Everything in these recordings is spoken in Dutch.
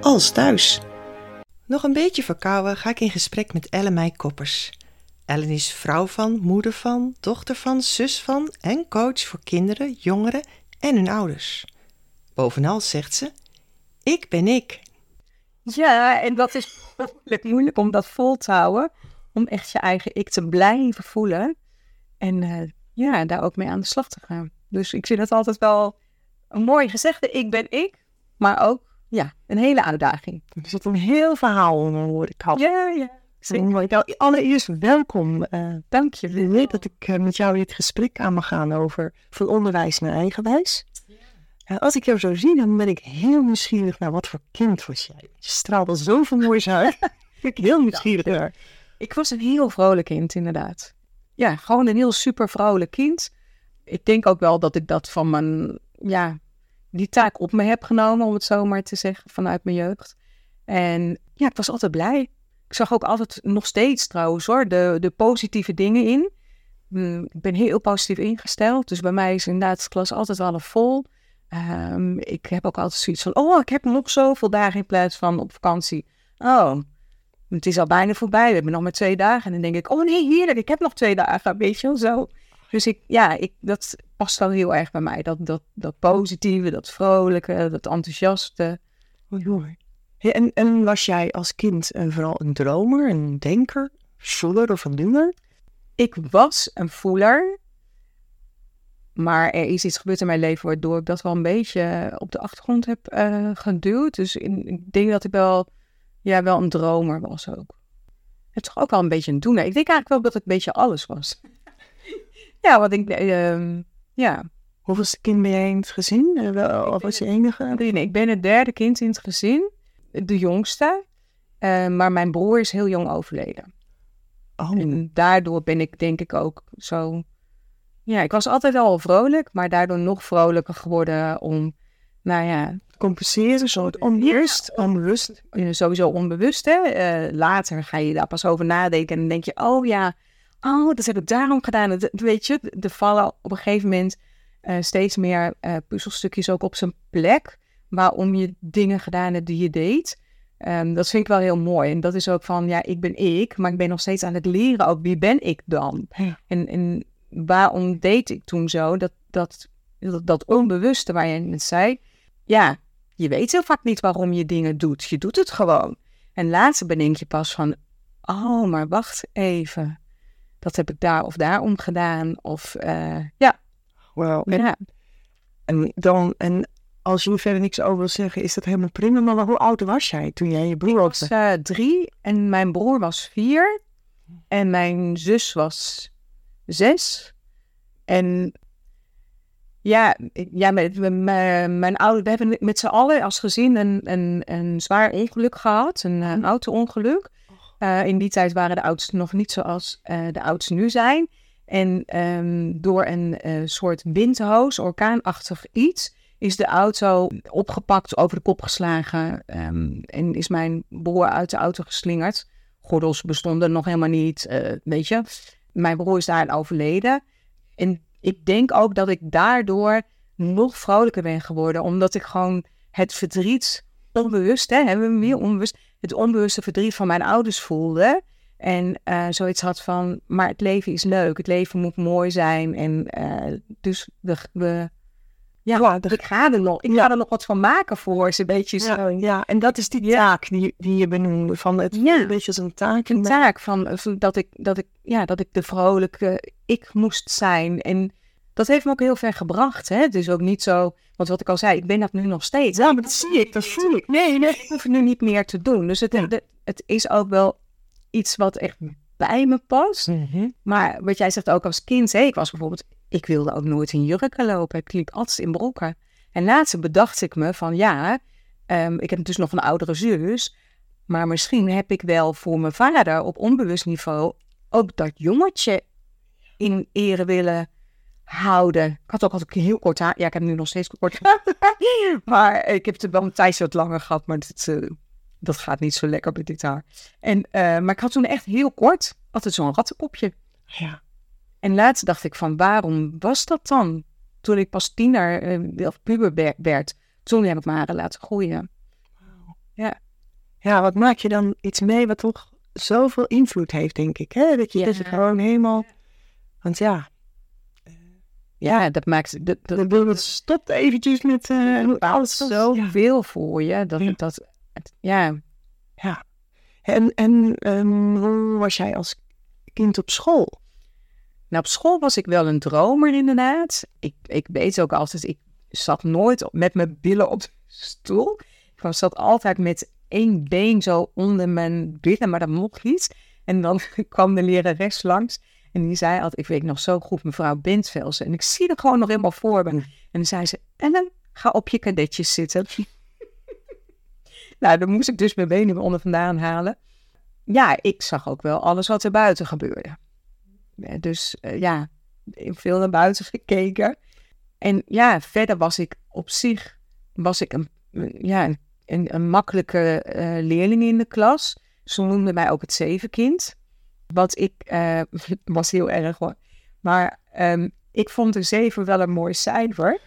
als thuis. Nog een beetje verkouden ga ik in gesprek met Ellen Meij Koppers. Ellen is vrouw van, moeder van, dochter van, zus van en coach voor kinderen, jongeren en hun ouders. Bovenal zegt ze: Ik ben ik. Ja, en dat is moeilijk, om dat vol te houden. Om echt je eigen ik te blijven voelen. En uh, ja, daar ook mee aan de slag te gaan. Dus ik vind het altijd wel een mooi gezegde: ik ben ik. Maar ook, ja, een hele uitdaging. Er zit een heel verhaal onder, hoor ik al. Ja, ja. Nou, allereerst welkom. Uh, Dank je. Ik weet dat ik uh, met jou dit gesprek aan mag gaan over van onderwijs naar eigenwijs. Ja. als ik jou zo zie, dan ben ik heel nieuwsgierig naar wat voor kind was jij. Je straalde zoveel moois uit. ik heel nieuwsgierig naar. Ik was een heel vrolijk kind, inderdaad. Ja, gewoon een heel super vrolijk kind. Ik denk ook wel dat ik dat van mijn, ja, die taak op me heb genomen, om het zo maar te zeggen, vanuit mijn jeugd. En ja, ik was altijd blij. Ik zag ook altijd nog steeds trouwens hoor, de, de positieve dingen in. Mm, ik ben heel positief ingesteld. Dus bij mij is inderdaad de klas altijd wel vol. Um, ik heb ook altijd zoiets van, oh, ik heb nog zoveel dagen in plaats van op vakantie. Oh, het is al bijna voorbij. We hebben nog maar twee dagen. En dan denk ik, oh nee, heerlijk, ik heb nog twee dagen. Weet je wel, zo. Dus ik, ja, ik, dat past wel heel erg bij mij. Dat, dat, dat positieve, dat vrolijke, dat enthousiaste. Oh, en, en was jij als kind uh, vooral een dromer, een denker, voeler of een doener? Ik was een voeler. Maar er is iets gebeurd in mijn leven waardoor ik dat wel een beetje op de achtergrond heb uh, geduwd. Dus in, ik denk dat ik wel, ja, wel een dromer was ook. Het is toch ook wel een beetje een doener. Ik denk eigenlijk wel dat ik een beetje alles was. Ja, wat ik, uh, ja. Hoeveel kind ben jij in het gezin? Uh, of was je enige? Nee, ik ben het derde kind in het gezin de jongste. Uh, maar mijn broer is heel jong overleden. Oh. En daardoor ben ik denk ik ook zo... Ja, ik was altijd al vrolijk, maar daardoor nog vrolijker geworden om, nou ja... Compenseren, zo het onbewust. Ja. Sowieso onbewust, hè. Uh, later ga je daar pas over nadenken en dan denk je, oh ja, oh, dat heb ik daarom gedaan. weet je, er vallen op een gegeven moment uh, steeds meer puzzelstukjes ook op zijn plek waarom je dingen gedaan hebt die je deed. Um, dat vind ik wel heel mooi. En dat is ook van, ja, ik ben ik, maar ik ben nog steeds aan het leren ook, wie ben ik dan? En, en waarom deed ik toen zo? Dat, dat, dat, dat onbewuste waar je net zei, ja, je weet heel vaak niet waarom je dingen doet. Je doet het gewoon. En later bedenk je pas van, oh, maar wacht even. Dat heb ik daar of daarom gedaan. Of, uh, ja. Wow. En, ja. en, dan, en als je er verder niks over wil zeggen, is dat helemaal prima. Maar hoe oud was jij toen jij je broer was? Ik was uh, drie en mijn broer was vier. En mijn zus was zes. En ja, ja met, mijn, mijn ouders, we hebben met z'n allen als gezin een, een, een zwaar ongeluk gehad. Een, een oh. auto-ongeluk. Uh, in die tijd waren de oudsten nog niet zoals uh, de oudsten nu zijn. En um, door een uh, soort windhoos, orkaanachtig iets, is de auto opgepakt, over de kop geslagen um, en is mijn broer uit de auto geslingerd. Gordels bestonden nog helemaal niet, weet je. Mijn broer is daar overleden. En ik denk ook dat ik daardoor nog vrolijker ben geworden, omdat ik gewoon het verdriet onbewust, hè, hebben we weer onbewust, het onbewuste verdriet van mijn ouders voelde. En uh, zoiets had van, maar het leven is leuk, het leven moet mooi zijn. En uh, dus we, we ja, ik ga er nog, ik ga er nog wat van maken voor ze, een beetje ja, zo. Ja, en dat is die taak die, die je benoemde, van het een beetje als een taak. Een taak van, van, dat, ik, dat, ik, ja, dat ik de vrolijke ik moest zijn. En dat heeft me ook heel ver gebracht. Hè? Het is ook niet zo, want wat ik al zei, ik ben dat nu nog steeds. Ja, maar dat zie ik, dat voel ik. Nee, nee, ik hoef het nu niet meer te doen. Dus het, het, het is ook wel iets wat echt bij me past. Mm -hmm. Maar wat jij zegt ook als kind, hè, ik was bijvoorbeeld ik wilde ook nooit in jurken lopen. Ik liep altijd in broeken. En laatst bedacht ik me van ja, ehm, ik heb dus nog een oudere zus. Maar misschien heb ik wel voor mijn vader op onbewust niveau ook dat jongetje in ere willen houden. Ik had ook altijd een heel kort haar. Ja, ik heb nu nog steeds kort haar. maar ik heb het wel een tijdje wat langer gehad. Maar dat, uh, dat gaat niet zo lekker met dit haar. En, uh, maar ik had toen echt heel kort, altijd zo'n rattenkopje. Ja. En laatst dacht ik van, waarom was dat dan? Toen ik pas tiener uh, of puber werd, toen heb ik mijn haren laten groeien. Wow. Ja. Ja, wat maak je dan iets mee wat toch zoveel invloed heeft, denk ik. Hè? Dat je Ja. dus gewoon helemaal... Want ja, Ja, dat maakt... Dat, dat, stopt eventjes met bepaalt alles. Ja. zoveel voor je. Dat, Ja. dat, ja, ja. En, en ehm, hoe was jij als kind op school? Nou, op school was ik wel een dromer inderdaad. Ik, ik weet ook altijd, ik zat nooit op- met mijn billen op de stoel. Ik was- zat altijd met één been zo onder mijn billen, maar dat mocht niet. En dan kwam de lerares langs en die zei altijd, ik weet nog zo goed, mevrouw Bentvelsen. En ik zie er gewoon nog helemaal voor me. En dan zei ze, Ellen, ga op je kadetjes zitten. nou, dan moest ik dus mijn benen onder vandaan halen. Ja, ik zag ook wel alles wat er buiten gebeurde. Eh, Dus eh, ja, veel naar buiten gekeken. En ja, verder was ik op zich was ik een, ja, een, een, een makkelijke eh, leerling in de klas. Ze noemden mij ook het zevenkind. Wat ik eh, was heel erg hoor. Maar ehm, ik vond een zeven wel een mooi cijfer.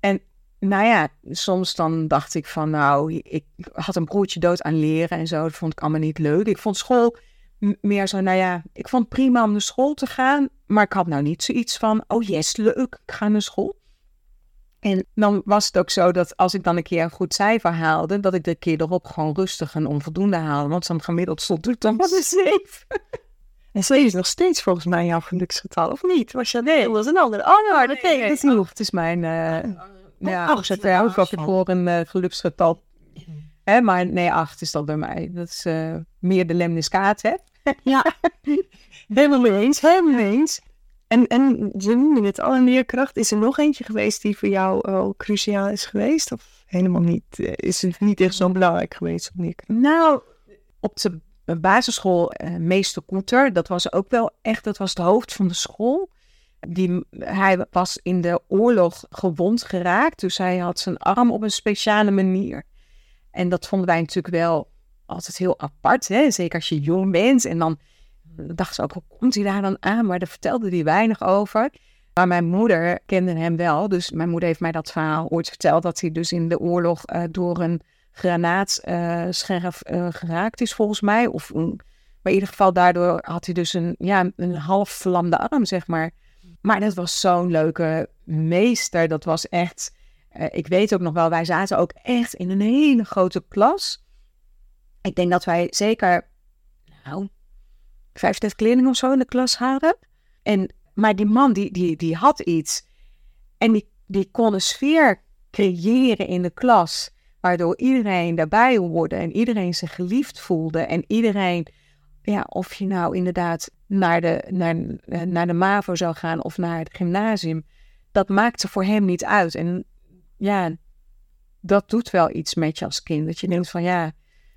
En nou ja, soms dan dacht ik van nou, ik had een broertje dood aan leren en zo. Dat vond ik allemaal niet leuk. Ik vond school meer zo, nou ja, ik vond het prima om naar school te gaan. Maar ik had nou niet zoiets van, oh yes, leuk, ik ga naar school. En dan was het ook zo dat als ik dan een keer een goed cijfer haalde, dat ik de keer erop gewoon rustig een onvoldoende haalde. Want dan gemiddeld stond ik dan was een zeven. En 7 is nog steeds volgens mij jouw geluksgetal, of niet? Was je nee, dat was een andere. Oh, nou, dat Nee, nee, dat is nee, niet. acht is mijn, eh ja, acht. acht zet er ook altijd voor een eh, geluksgetal. Hè, maar nee, acht is dat bij mij. Dat is eh, meer de lemniskaat, hè? Ja, helemaal mee eens, helemaal mee eens. En, en je noemde het al, een leerkracht. Is er nog eentje geweest die voor jou al cruciaal is geweest? Of helemaal niet? Is het niet echt zo belangrijk geweest? Of niet? Nou, op de basisschool, eh, meester Koeter, dat was ook wel echt, dat was het hoofd van de school. Die, hij was in de oorlog gewond geraakt, dus hij had zijn arm op een speciale manier. En dat vonden wij natuurlijk wel altijd heel apart, hè? zeker als je jong bent. En dan dacht ze ook, hoe komt hij daar dan aan? Maar daar vertelde hij weinig over. Maar mijn moeder kende hem wel, dus mijn moeder heeft mij dat verhaal ooit verteld, dat hij dus in de oorlog eh, door een granaatscherf eh geraakt is volgens mij. Of maar in ieder geval daardoor had hij dus een, ja, een half verlamde arm, zeg maar. Maar dat was zo'n leuke meester. Dat was echt, eh, ik weet ook nog wel, wij zaten ook echt in een hele grote klas. Ik denk dat wij zeker, nou, 35 leerlingen of zo in de klas hadden. En, maar die man, die, die, die had iets. En die, die kon een sfeer creëren in de klas. Waardoor iedereen daarbij hoorde en iedereen zich geliefd voelde. En iedereen, ja, of je nou inderdaad naar de, naar, naar de MAVO zou gaan of naar het gymnasium. Dat maakte voor hem niet uit. En ja, dat doet wel iets met je als kind. Dat je denkt van ja,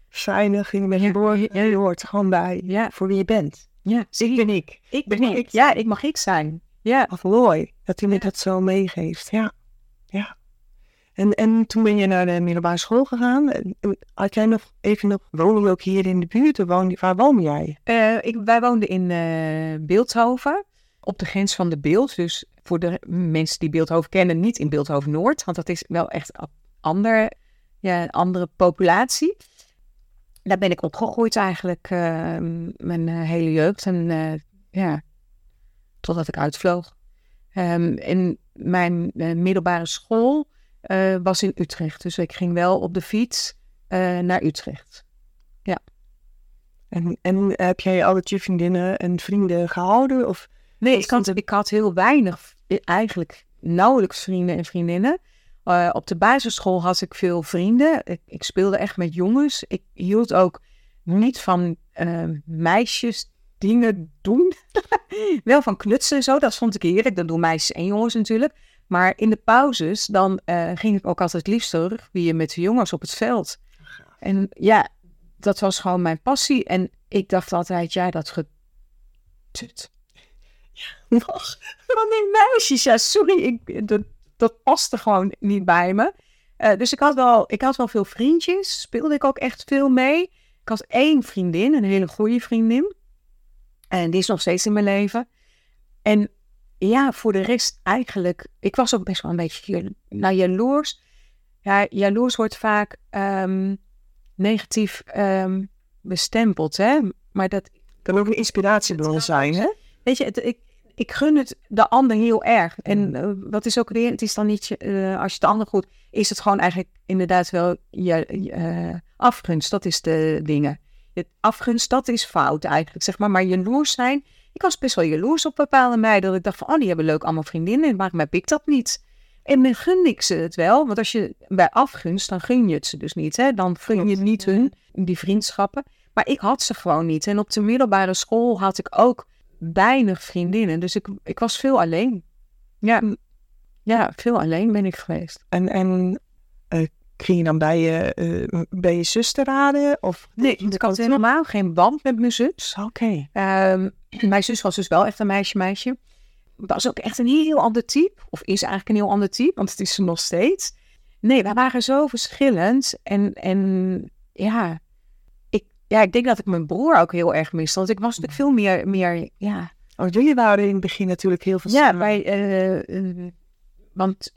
Veilig, je bent geboren. Ja, je hoort gewoon bij Ja. voor wie je bent. ja, Ik ben ik. ik ben ben ik. ik. Ja, ik mag ik zijn. Ja. Of mooi dat hij me dat zo meegeeft. Ja, ja. En, en toen ben je naar de middelbare school gegaan. Had jij nog even nog, wonen ook hier in de buurt? Waar woon jij? Eh, ik, wij woonden in eh Beeldhoven, op de grens van de Beeld. Dus voor de mensen die Beeldhoven kennen, niet in Beeldhoven Noord, want dat is wel echt ander, ja, een andere populatie. Daar ben ik opgegroeid eigenlijk eh, mijn eh, hele jeugd en ja, totdat ik uitvloog. Ehm, en mijn middelbare school eh, was in Utrecht, dus ik ging wel op de fiets eh, naar Utrecht. En, en heb jij altijd je vriendinnen en vrienden gehouden? Of Nee, ik had, ik had heel weinig, eigenlijk nauwelijks vrienden en vriendinnen. Eh, op de basisschool had ik veel vrienden. Ik, ik speelde echt met jongens. Ik hield ook niet van meisjes dingen doen. Wel van knutselen en zo, dat vond ik heerlijk. Dat doen meisjes en jongens natuurlijk. Maar in de pauzes, dan eh, ging ik ook altijd liefst je met de jongens op het veld. En ja, dat was gewoon mijn passie. En ik dacht altijd, ja, dat getut. Ja, nog. Van die meisjes, ja, sorry, ik, dat, dat paste gewoon niet bij me. Eh, dus ik had, wel, ik had wel veel vriendjes, speelde ik ook echt veel mee. Ik had één vriendin, een hele goede vriendin. En die is nog steeds in mijn leven. En ja, voor de rest eigenlijk, ik was ook best wel een beetje nou, jaloers. Ja, jaloers wordt vaak um, negatief um, bestempeld, hè. Maar dat... Kan ook een inspiratiebron zijn, hè? Weet je, het, ik, ik gun het de ander heel erg. En uh, wat is ook weer, het is dan niet, uh, als je de ander goed, is het gewoon eigenlijk inderdaad wel je, uh, afgunst. Dat is de dingen. Het afgunst, dat is fout eigenlijk, zeg maar. Maar jaloers zijn, ik was best wel jaloers op bepaalde meiden. Dat ik dacht van, oh, die hebben leuk allemaal vriendinnen, maar mij pikt dat niet. En dan gun ik ze het wel. Want als je bij afgunst, dan gun je het ze dus niet. Hè? Dan gun je niet hun, die vriendschappen. Maar ik had ze gewoon niet. En op de middelbare school had ik ook weinig vriendinnen. Dus ik, ik was veel alleen. Ja, ja, veel alleen ben ik geweest. En, en uh, ging je dan bij je, uh, bij je zus te raden? Of? Nee, ik had helemaal geen band met mijn zus. Oké. Okay. Um, mijn zus was dus wel echt een meisje-meisje. Was ook echt een heel ander type. Of is eigenlijk een heel ander type, want het is ze nog steeds. Nee, wij waren zo verschillend. En, en ja, ik, ja, ik denk dat ik mijn broer ook heel erg miste. Want ik was natuurlijk veel meer, meer ja... Oh, jullie waren in het begin natuurlijk heel veel Ja, wij, uh, uh, want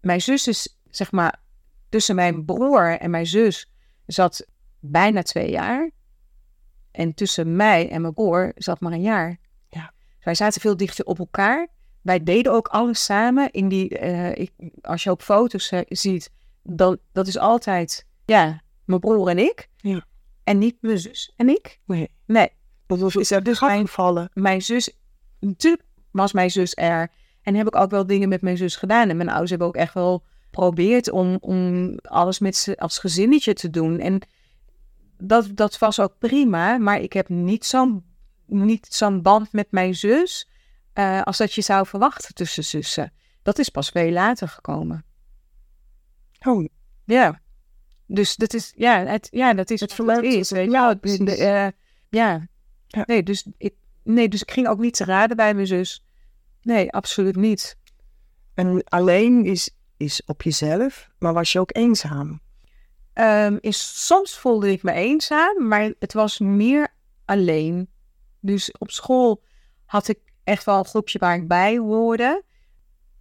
mijn zus is, zeg maar, tussen mijn broer en mijn zus zat bijna twee jaar. En tussen mij en mijn broer zat maar een jaar. Ja. Wij zaten veel dichter op elkaar. Wij deden ook alles samen. In die, uh, ik, als je op foto's uh, ziet, dan, dat is altijd, ja, mijn broer en ik. Ja. En niet mijn zus en ik. Nee. Nee. Dat is er dus mijn, gevallen. Mijn zus, natuurlijk was mijn zus er. En heb ik ook wel dingen met mijn zus gedaan. En mijn ouders hebben ook echt wel geprobeerd om, om alles met ze als gezinnetje te doen. En dat, dat was ook prima. Maar ik heb niet zo'n niet zo'n band met mijn zus. Uh, als dat je zou verwachten tussen zussen. Dat is pas veel later gekomen. Oh. Ja. Dus dat is, ja, het, ja, dat is het verleden. Is, ja, de, uh, ja. ja. Nee, dus ik, nee, dus ik ging ook niet te raden bij mijn zus. Nee, absoluut niet. En alleen is, is op jezelf, maar was je ook eenzaam? Um, is, soms voelde ik me eenzaam, maar het was meer alleen. Dus op school had ik echt wel een groepje waar ik bij hoorde.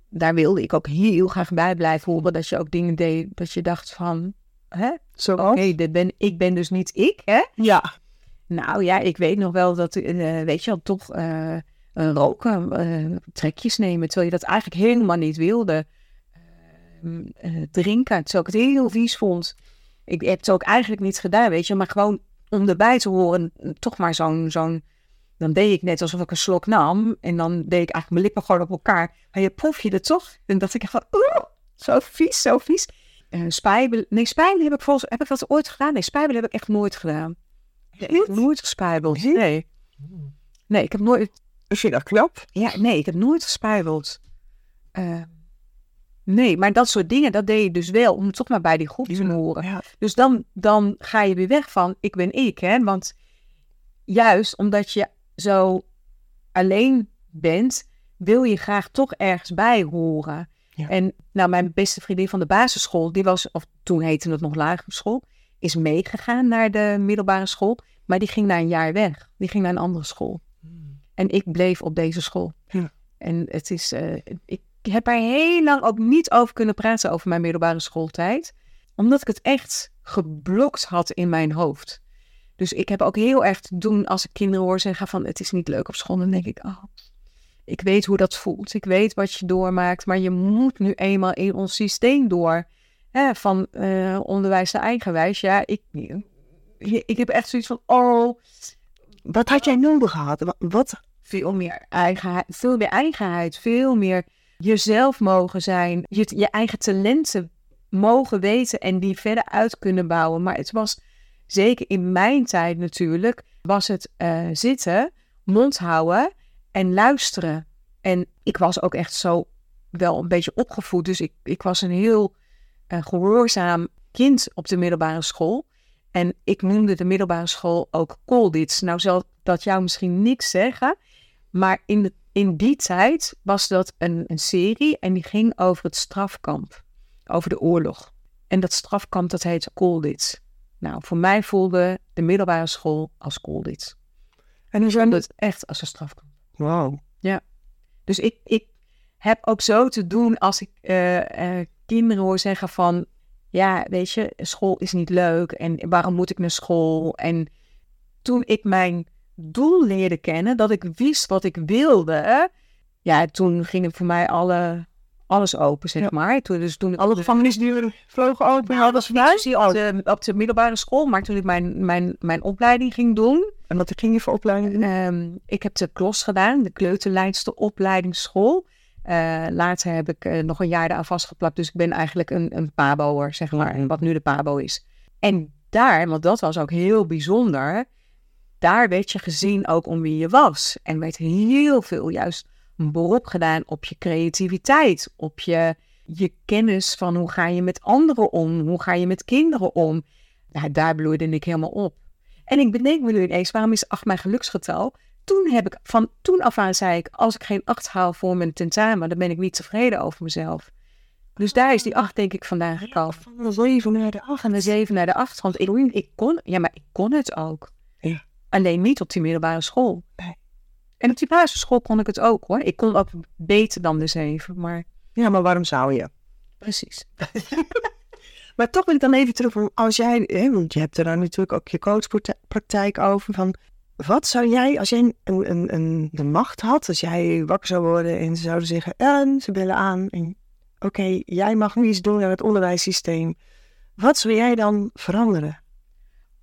Daar wilde ik ook heel graag bij blijven horen. Dat je ook dingen deed dat je dacht van... Hè? Oké, okay, ben, ik ben dus niet ik, hè? Ja. Nou ja, ik weet nog wel dat, uh, weet je wel, toch... Uh, roken, uh, trekjes nemen, terwijl je dat eigenlijk helemaal niet wilde. Uh, drinken, terwijl ik het heel vies vond. Ik heb het ook eigenlijk niet gedaan, weet je, maar gewoon om erbij te horen, toch maar zo'n, zo'n, dan deed ik net alsof ik een slok nam en dan deed ik eigenlijk mijn lippen gewoon op elkaar. Maar je proef je het toch? En dacht ik van, oeh, zo vies, zo vies. Uh, spijbel, nee, spijbelen heb ik volgens, heb ik dat ooit gedaan? Nee, spijbelen heb ik echt nooit gedaan. Ik heb nooit gespijbeld, nee. Nee, ik heb nooit, Vind je dat knap? Ja, nee, ik heb nooit gespijbeld. Uh, nee, maar dat soort dingen, dat deed je dus wel om toch maar bij die groep te horen. Ja. Dus dan, dan ga je weer weg van ik ben ik, hè. Want juist omdat je zo alleen bent, wil je graag toch ergens bij horen. Ja. En nou, mijn beste vriendin van de basisschool, die was, of toen heette het nog lagere school, is meegegaan naar de middelbare school. Maar die ging na een jaar weg. Die ging naar een andere school. En ik bleef op deze school. Ja. En het is, uh, ik heb er heel lang ook niet over kunnen praten over mijn middelbare schooltijd. Omdat ik het echt geblokt had in mijn hoofd. Dus ik heb ook heel erg te doen als ik kinderen hoor zeggen van het is niet leuk op school. Dan denk ik, oh, ik weet hoe dat voelt. Ik weet wat je doormaakt. Maar je moet nu eenmaal in ons systeem door. Hè, van uh, onderwijs naar eigenwijs. Ja, ik, ik heb echt zoiets van, oh, wat had jij nodig gehad? Wat? Veel meer eigenheid, veel meer eigenheid, veel meer jezelf mogen zijn, je, je eigen talenten mogen weten en die verder uit kunnen bouwen. Maar het was zeker in mijn tijd natuurlijk, was het uh, zitten, mond houden en luisteren. En ik was ook echt zo wel een beetje opgevoed. Dus ik, ik was een heel uh, gehoorzaam kind op de middelbare school. En ik noemde de middelbare school ook Colditz. Nou zal dat jou misschien niks zeggen. Maar in, de, in die tijd was dat een, een serie en die ging over het strafkamp. Over de oorlog. En dat strafkamp dat heette Colditz. Nou, voor mij voelde de middelbare school als Colditz. En nu zijn het echt als een strafkamp. Wow. Ja. Dus ik, ik heb ook zo te doen als ik uh, uh, kinderen hoor zeggen van... Ja, weet je, school is niet leuk en waarom moet ik naar school? En toen ik mijn doel leerde kennen, dat ik wist wat ik wilde... Ja, toen gingen voor mij alle alles open, zeg maar. Toen, dus toen Alle gevangenisdeuren vlogen open, nou, alles vanuit. Op de, op de middelbare school, maar toen ik mijn, mijn, mijn opleiding ging doen. En wat ging je voor opleiding doen? Um, ik heb de KLOS gedaan, de kleuterleidste opleidingsschool. Uh, later heb ik uh, nog een jaar daar vastgeplakt, dus ik ben eigenlijk een, een paboer, zeg maar, wat nu de pabo is. En daar, want dat was ook heel bijzonder, daar werd je gezien ook om wie je was. En werd heel veel juist een beroep gedaan op je creativiteit, op je, je kennis van hoe ga je met anderen om, hoe ga je met kinderen om. Daar bloeide ik helemaal op. En ik bedenk me nu ineens, waarom is 8 mijn geluksgetal? Toen heb ik, van toen af aan zei ik, als ik geen 8 haal voor mijn tentamen, dan ben ik niet tevreden over mezelf. Dus daar is die 8 denk ik vandaan gekomen. Van de 7 naar de 8. Van de 7 naar de 8. Want ik, ik kon, ja, maar ik kon het ook. Alleen niet op die middelbare school. Nee. En op die basisschool kon ik het ook hoor. Ik kon ook beter dan de zeven, maar... Ja, maar waarom zou je? Precies. maar toch wil ik dan even terug, als jij, hè, want je hebt er dan natuurlijk ook je coachpraktijk over, van wat zou jij, als jij een, een, een, de macht had, als jij wakker zou worden en ze zouden zeggen, en ze bellen aan, en oké, jij mag nu iets doen aan het onderwijssysteem, wat zou jij dan veranderen?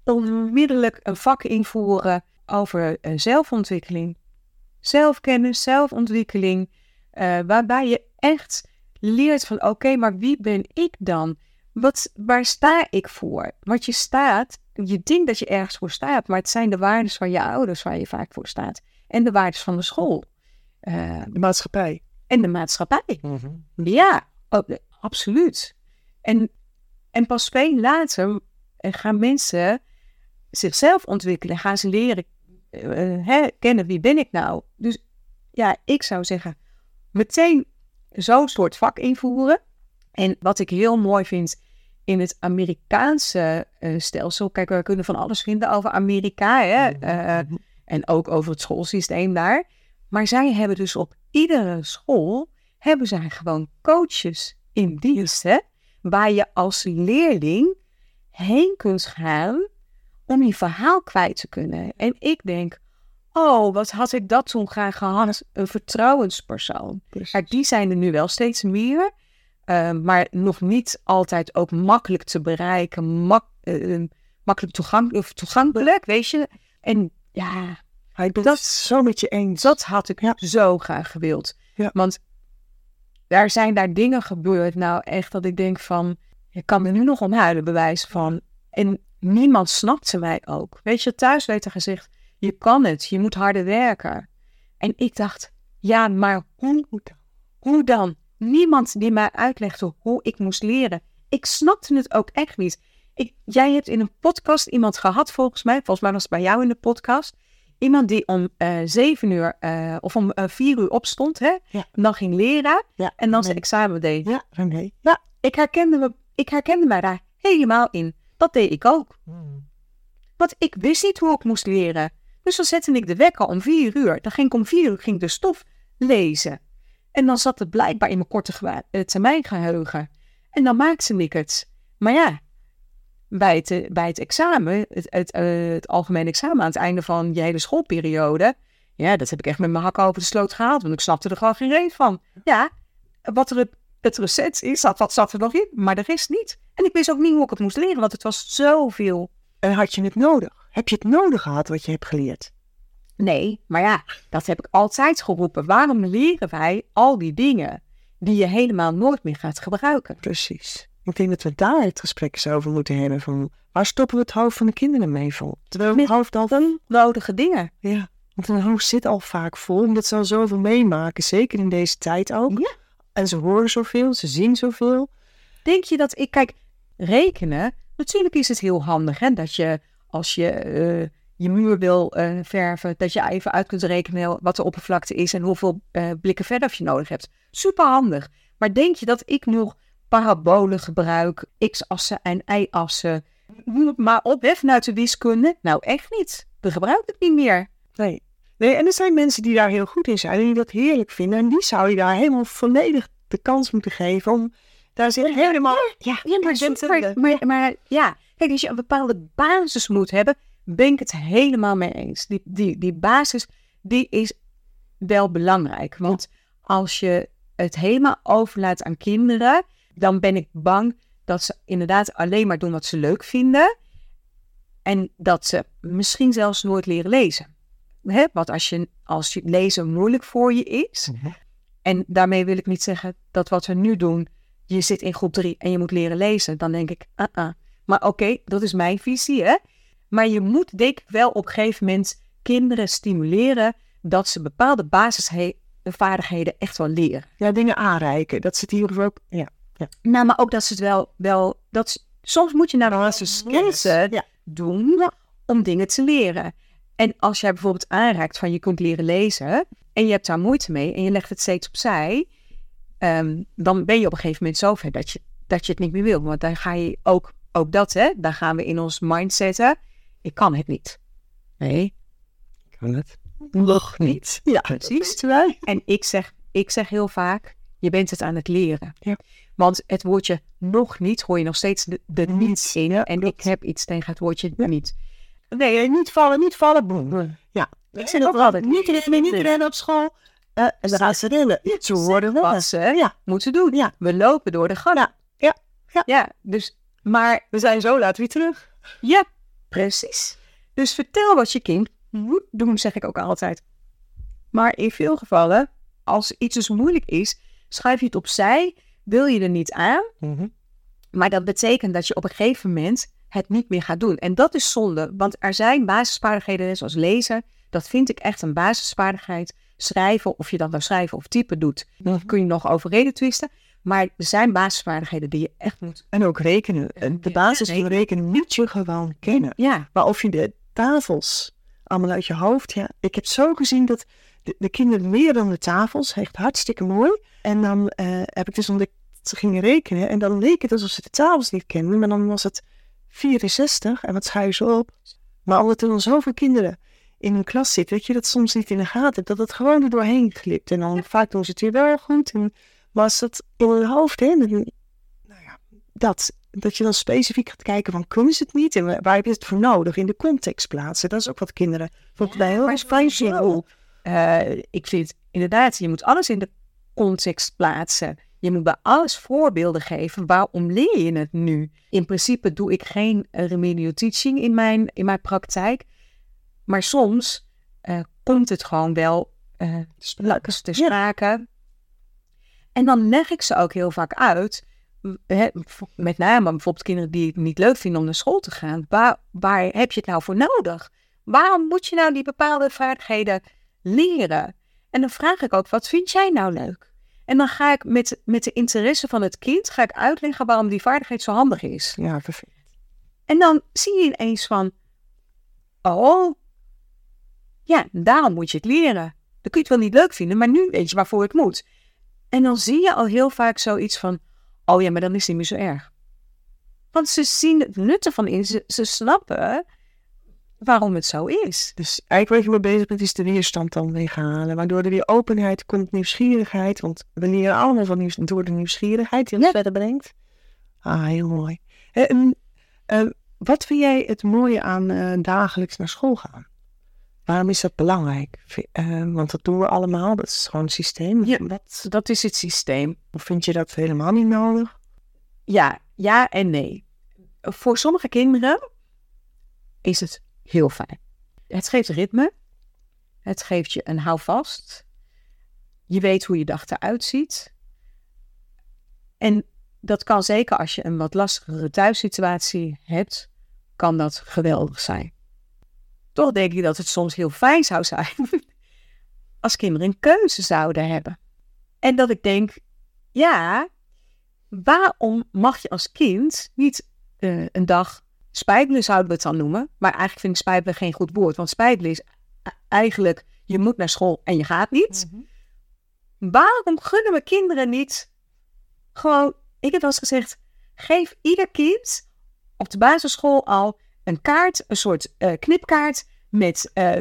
Onmiddellijk een vak invoeren over uh, zelfontwikkeling zelfkennis, zelfontwikkeling, uh, waarbij je echt leert van oké, maar wie ben ik dan? Wat, waar sta ik voor? Wat je staat, je denkt dat je ergens voor staat, maar het zijn de waarden van je ouders waar je vaak voor staat. En de waarden van de school. Uh, de maatschappij. En de maatschappij. Mm -hmm. Ja, oh, absoluut. En, en pas veel later eh, gaan mensen zichzelf ontwikkelen. Gaan ze leren uh, kennen wie ben ik nou? Dus ja, ik zou zeggen, meteen zo'n soort vak invoeren. En wat ik heel mooi vind in het Amerikaanse uh, stelsel, kijk, we kunnen van alles vinden over Amerika hè? Uh, en ook over het schoolsysteem daar. Maar zij hebben dus op iedere school hebben zij gewoon coaches in dienst, hè? waar je als leerling heen kunt gaan om je verhaal kwijt te kunnen. En ik denk, oh, wat had ik dat toen graag gehad? Een vertrouwenspersoon. Kijk, die zijn er nu wel steeds meer. Uh, maar nog niet altijd ook makkelijk te bereiken, mak uh, makkelijk toegankelijk, toegankelijk, weet je. En ja, ik ben dat zo met je eens. Dat had ik ja. zo graag gewild. Ja. Want daar zijn daar dingen gebeurd, nou echt dat ik denk van, je kan er nu nog om huilen, bewijs van. En niemand snapte mij ook. Weet je, thuis werd er gezegd, je kan het, je moet harder werken. En ik dacht, ja, maar hoe, hoe dan? Niemand die mij uitlegde hoe ik moest leren. Ik snapte het ook echt niet. Ik, jij hebt in een podcast iemand gehad, volgens mij, volgens mij was het bij jou in de podcast, iemand die om uh, zeven uur uh, of om uh, vier uur opstond, hè? Ja. En dan ging leren ja, en dan zijn examen deed. Ja, René. Ja, ik herkende, me, ik herkende mij daar helemaal in. Dat deed ik ook. Hmm. Want ik wist niet hoe ik moest leren. Dus dan zette ik de wekker om vier uur. Dan ging ik om vier uur ging de stof lezen. En dan zat het blijkbaar in mijn korte termijn geheugen. En dan maakte ik het. Maar ja, bij het, bij het examen, het, het, uh, het algemene examen aan het einde van je hele schoolperiode. Ja, dat heb ik echt met mijn hakken over de sloot gehaald. Want ik snapte er gewoon geen reet van. Ja, wat er het recept is, dat, wat zat er nog in. Maar de rest niet. En ik wist ook niet hoe ik het moest leren, want het was zoveel. En had je het nodig? Heb je het nodig gehad wat je hebt geleerd? Nee, maar ja, dat heb ik altijd geroepen. Waarom leren wij al die dingen die je helemaal nooit meer gaat gebruiken? Precies. Ik denk dat we daar het gesprek eens over moeten hebben. Van waar stoppen we het hoofd van de kinderen mee vol? Terwijl het hoofd al van nodige dingen. Ja, want een hoofd zit al vaak vol, omdat ze al zoveel meemaken. Zeker in deze tijd ook. Ja. En ze horen zoveel, ze zien zoveel. Denk je dat ik, kijk, rekenen, natuurlijk is het heel handig hè, dat je als je eh, je muur wil eh, verven, dat je even uit kunt rekenen wat de oppervlakte is en hoeveel eh, blikken verf je nodig hebt. Super handig. Maar denk je dat ik nog parabolen gebruik, x-assen en y-assen, maar op vanuit de wiskunde? Nou, echt niet. Dat gebruik ik niet meer. Nee. nee. En er zijn mensen die daar heel goed in zijn en die dat heerlijk vinden. En die zou je daar helemaal volledig de kans moeten geven om daar zich helemaal... Ja, ja maar, super, maar, maar ja, kijk, als je een bepaalde basis moet hebben, ben ik het helemaal mee eens. Die, die, die basis, die is wel belangrijk. Want als je het helemaal overlaat aan kinderen, dan ben ik bang dat ze inderdaad alleen maar doen wat ze leuk vinden. En dat ze misschien zelfs nooit leren lezen. Hè? Want als, je, als je lezen moeilijk voor je is. Mhm. En daarmee wil ik niet zeggen dat wat we nu doen. Je zit in groep drie en je moet leren lezen. Dan denk ik, uh -uh. Maar oké, dat is mijn visie. Hè? Maar je moet denk ik wel op een gegeven moment kinderen stimuleren dat ze bepaalde basisvaardigheden echt wel leren. Ja, dingen aanreiken. Dat het hier ook. Ja, ja. Nou, maar ook dat ze het wel. wel dat, soms moet je naar basiskennissen ja. doen om dingen te leren. En als jij bijvoorbeeld aanreikt van je kunt leren lezen en je hebt daar moeite mee en je legt het steeds opzij, um, dan ben je op een gegeven moment zover dat je, dat je het niet meer wil. Want dan ga je ook, ook dat, hè, dan gaan we in ons mind zetten ik kan het niet. Nee. Ik kan het nog niet. Ja, precies. En ik zeg, ik zeg heel vaak, je bent het aan het leren. Ja. Want het woordje nog niet hoor je nog steeds de, de niets in. en ik heb iets tegen het woordje niet. Nee, niet vallen, niet vallen, boem. Ja. Ik zeg dat altijd. Niet rennen, niet rennen op school. Uh, en dan gaan ze rennen. Ze worden wat ze ja. moeten doen. Ja. We lopen door de gang. Ja. Ja. ja. ja. Dus, maar... We zijn zo laat weer terug. Ja, Precies. Dus vertel wat je kind moet doen, zeg ik ook altijd. Maar in veel gevallen, als iets dus moeilijk is, schuif je het opzij, wil je er niet aan. Mhm. Maar dat betekent dat je op een gegeven moment het niet meer gaat doen. En dat is zonde, want er zijn basisvaardigheden zoals lezen. Dat vind ik echt een basisvaardigheid. Schrijven, of je dat nou schrijven of typen doet, mm kun je nog over reden twisten. Maar er zijn basisvaardigheden die je echt moet. En ook rekenen. De basis van rekenen moet je gewoon kennen. Ja. Maar of je de tafels allemaal uit je hoofd. Ja, ik heb zo gezien dat de, de kinderen meer dan de tafels. Echt hartstikke mooi. En dan uh, heb ik dus ontdekt dat ze gingen rekenen. En dan leek het alsof ze de tafels niet kenden. Maar dan was het 64 en wat schuiven ze op. Maar omdat er dan zoveel kinderen in een klas zitten, dat je dat soms niet in de gaten hebt. Dat het gewoon er doorheen glipt. En dan vaak doen ze het weer wel goed. En was het in hun hoofd, hè? Nou ja, dat. Dat je dan specifiek gaat kijken van, kunnen ze het niet? En waar heb je het voor nodig? In de context plaatsen. Dat is ook wat kinderen volgens mij heel erg. Uh, ik vind inderdaad, je moet alles in de context plaatsen. Je moet bij alles voorbeelden geven. Waarom leer je het nu? In principe doe ik geen remedial teaching in mijn, in mijn praktijk. Maar soms uh, komt het gewoon wel uh, te sprake. En dan leg ik ze ook heel vaak uit, met name bijvoorbeeld kinderen die het niet leuk vinden om naar school te gaan, waar, waar heb je het nou voor nodig? Waarom moet je nou die bepaalde vaardigheden leren? En dan vraag ik ook, wat vind jij nou leuk? En dan ga ik met, met de interesse van het kind ga ik uitleggen waarom die vaardigheid zo handig is. Ja, perfect. En dan zie je ineens van, oh, ja, daarom moet je het leren. Dan kun je het wel niet leuk vinden, maar nu weet je waarvoor het moet. En dan zie je al heel vaak zoiets van: oh ja, maar dan is het niet meer zo erg. Want ze zien het nut ervan in, ze, ze snappen waarom het zo is. Dus eigenlijk wat je mee bezig bent, is de weerstand dan weghalen. Waardoor er weer openheid komt, nieuwsgierigheid. Want we leren allemaal van nieuws, door de nieuwsgierigheid die ons ja. verder brengt. Ah, heel mooi. En, uh, wat vind jij het mooie aan uh, dagelijks naar school gaan? Waarom is dat belangrijk? Uh, want dat doen we allemaal, dat is gewoon het systeem. Ja, dat, dat is het systeem. Of vind je dat helemaal niet nodig? Ja, ja en nee. Voor sommige kinderen is het heel fijn. Het geeft ritme. Het geeft je een houvast. Je weet hoe je dag eruit ziet. En dat kan zeker als je een wat lastigere thuissituatie hebt, kan dat geweldig zijn. Toch denk ik dat het soms heel fijn zou zijn als kinderen een keuze zouden hebben. En dat ik denk, ja, waarom mag je als kind niet eh, een dag spijbelen, zouden we het dan noemen. Maar eigenlijk vind ik spijbelen geen goed woord. Want spijbelen is e- eigenlijk, je moet naar school en je gaat niet. Waarom gunnen we kinderen niet gewoon, ik heb wel eens gezegd, geef ieder kind op de basisschool al een kaart, een soort eh, knipkaart met, eh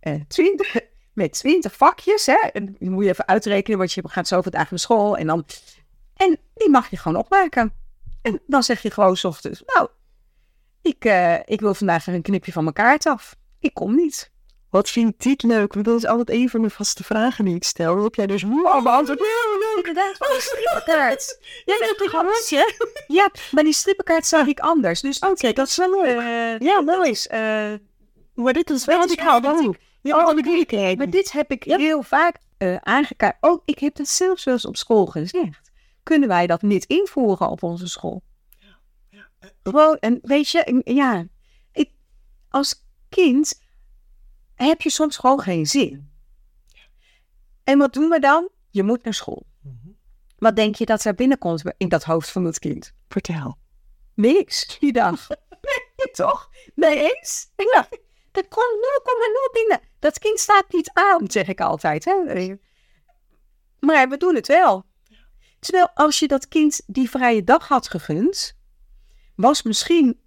eh, 20, met 20 vakjes. Hè? En die moet je even uitrekenen, want je gaat zoveel dagen naar school. En, dan, en die mag je gewoon opmaken. En dan zeg je gewoon 's ochtends, nou, ik, ik wil vandaag een knipje van mijn kaart af. Ik kom niet. Wat vindt dit leuk? Want dat is altijd een van de vaste vragen die ik stel. Waarop jij dus wow, beantwoordt. Heel leuk. Een strippenkaart. Ja, dat heb ik al Ja, maar die strippenkaart zag ik anders. Dus Oké, dat is wel leuk. eh, Ja, mooi. is, eh, Maar dit is wel wat ik hou. Ja, alle moeilijkheden. Maar dit heb ik Ja. heel vaak eh aangekaart. Ook, ik heb dat zelfs wel eens op school gezegd. Kunnen wij dat niet invoeren op onze school? Gewoon, en weet je, ja, ik, als kind heb je soms gewoon geen zin. En wat doen we dan? Je moet naar school. Wat denk je dat er binnenkomt in dat hoofd van het kind? Vertel. Niks, die dag. Nee, toch? Nee eens? Ja. Er komt 0,0 binnen. Dat kind staat niet aan, zeg ik altijd. Hè? Maar we doen het wel. Terwijl als je dat kind die vrije dag had gegund, was misschien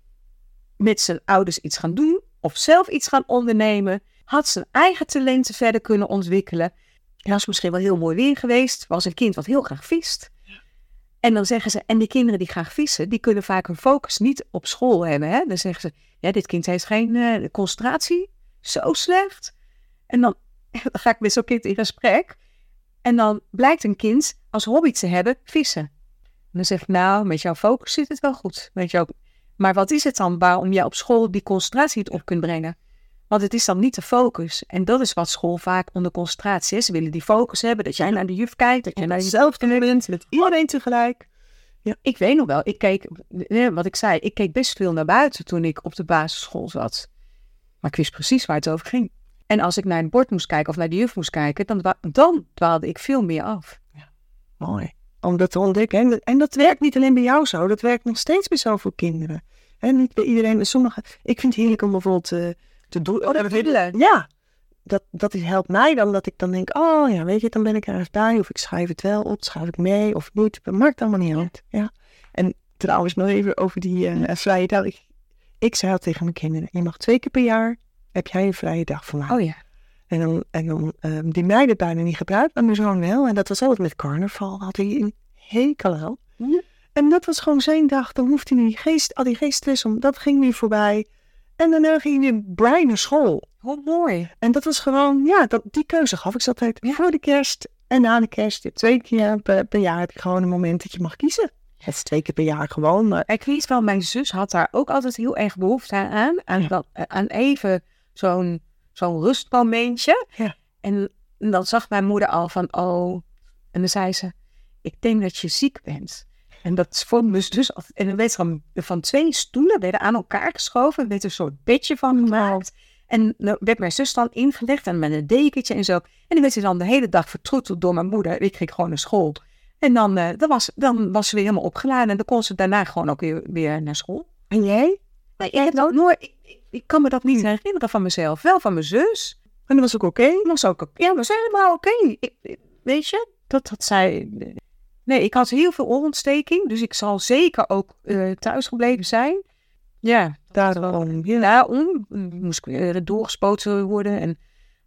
met zijn ouders iets gaan doen of zelf iets gaan ondernemen, had zijn eigen talenten verder kunnen ontwikkelen. En was misschien wel heel mooi weer geweest, was een kind wat heel graag vist. En dan zeggen ze, en die kinderen die graag vissen, die kunnen vaak hun focus niet op school hebben. Hè? Dan zeggen ze, ja, dit kind heeft geen eh, concentratie, zo slecht. En dan, dan ga ik met zo'n kind in gesprek. En dan blijkt een kind als hobby te hebben vissen. En dan zeg ik, nou, met jouw focus zit het wel goed. Met jou. Maar wat is het dan waarom jij op school die concentratie niet op kunt brengen? Want het is dan niet de focus. En dat is wat school vaak onder concentratie is. Ze willen die focus hebben, dat jij naar de juf kijkt, dat jij naar jezelf bent met iedereen tegelijk. ik weet nog wel, ik keek, eh, wat ik zei, ik keek best veel naar buiten toen ik op de basisschool zat. Maar ik wist precies waar het over ging. En als ik naar het bord moest kijken of naar de juf moest kijken, dan, dan dwaalde ik veel meer af. Mooi. Om dat te ontdekken. En dat, en dat werkt niet alleen bij jou zo. Dat werkt nog steeds bij zoveel kinderen. En niet bij iedereen. Sommige, ik vind het heerlijk om bijvoorbeeld eh, te doen. Oh, dat doodelen. Ja. Dat, dat is- helpt mij dan dat ik dan denk, oh ja, weet je, dan ben ik ergens bij. Of ik schrijf het wel op, schrijf ik mee of niet. Dat maakt allemaal niet uit. Ja. En trouwens nog even over die eh, vrije dag. Ik, ik zei al tegen mijn kinderen, je mag twee keer per jaar, heb jij een vrije dag van mij. Oh ja. En dan, en dan ehm, die meiden bijna niet gebruikt, maar mijn zoon wel. En dat was altijd met carnaval, had hij een hekel aan. Ja. En dat was gewoon zijn dag. Dan hoefde hij niet, geen, al die om. Dat ging weer voorbij. En daarna ging weer blij naar school. Hoe mooi. En dat was gewoon, ja, dat, die keuze gaf ik ze altijd Ja. voor de kerst en na de kerst. Je Twee keer per, per jaar heb je gewoon een moment dat je mag kiezen. Het is twee keer per jaar gewoon, maar Ik weet wel, mijn zus had daar ook altijd heel erg behoefte aan. Aan, Ja. dat, aan even zo'n zo'n rustmomentje. Ja. En dan zag mijn moeder al van, oh. En dan zei ze, ik denk dat je ziek bent. En dat vond mijn zus altijd. En dan werd er van, van twee stoelen werden aan elkaar geschoven. Er werd een soort bedje van gemaakt. En dan werd mijn zus dan ingelegd en met een dekentje en zo. En dan werd ze dan de hele dag vertroeteld door mijn moeder. Ik ging gewoon naar school. En dan, eh, dan, was, dan was ze weer helemaal opgeladen. En dan kon ze daarna gewoon ook weer, weer naar school. en jij? Nee, ik, heb dat nooit, ik, ik, ik kan me dat niet herinneren van mezelf. Wel van mijn zus. En dat was ook oké. Dat was ook oké. Ja, we zijn helemaal oké. Weet je, dat had zij... Nee, ik had heel veel oorontsteking. Dus ik zal zeker ook eh, thuis gebleven zijn. Ja, Daarom. Ja. daarom moest ik weer doorgespoten worden. En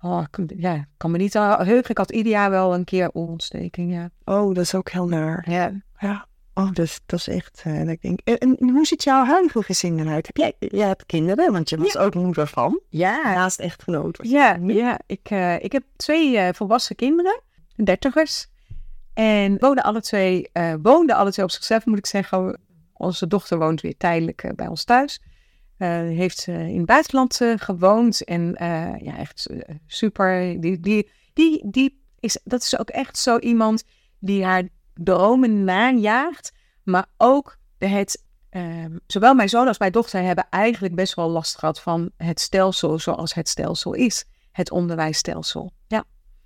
oh, ik, ja, kan me niet aan heugen. Ik had ieder jaar wel een keer oorontsteking, ja. Oh, dat is ook heel naar. Ja, Ja. Oh, dat is, dat is echt. eh, dat ik denk, en, en hoe ziet jouw huidige gezin eruit? Heb jij, jij hebt kinderen, want je was ook moeder van. ja, Naast echtgenoot. Ja, ja. Ik, eh, ik heb twee eh, volwassen kinderen, dertigers. En wonen alle twee, eh, woonden alle twee op zichzelf, moet ik zeggen. Onze dochter woont weer tijdelijk eh, bij ons thuis. Eh, heeft in het buitenland gewoond. En ja, echt super. Die, die, die, die is, dat is ook echt zo iemand die haar dromen najaagt. Maar ook het Ehm, zowel mijn zoon als mijn dochter hebben eigenlijk best wel last gehad van het stelsel zoals het stelsel is. Het onderwijsstelsel. Ja.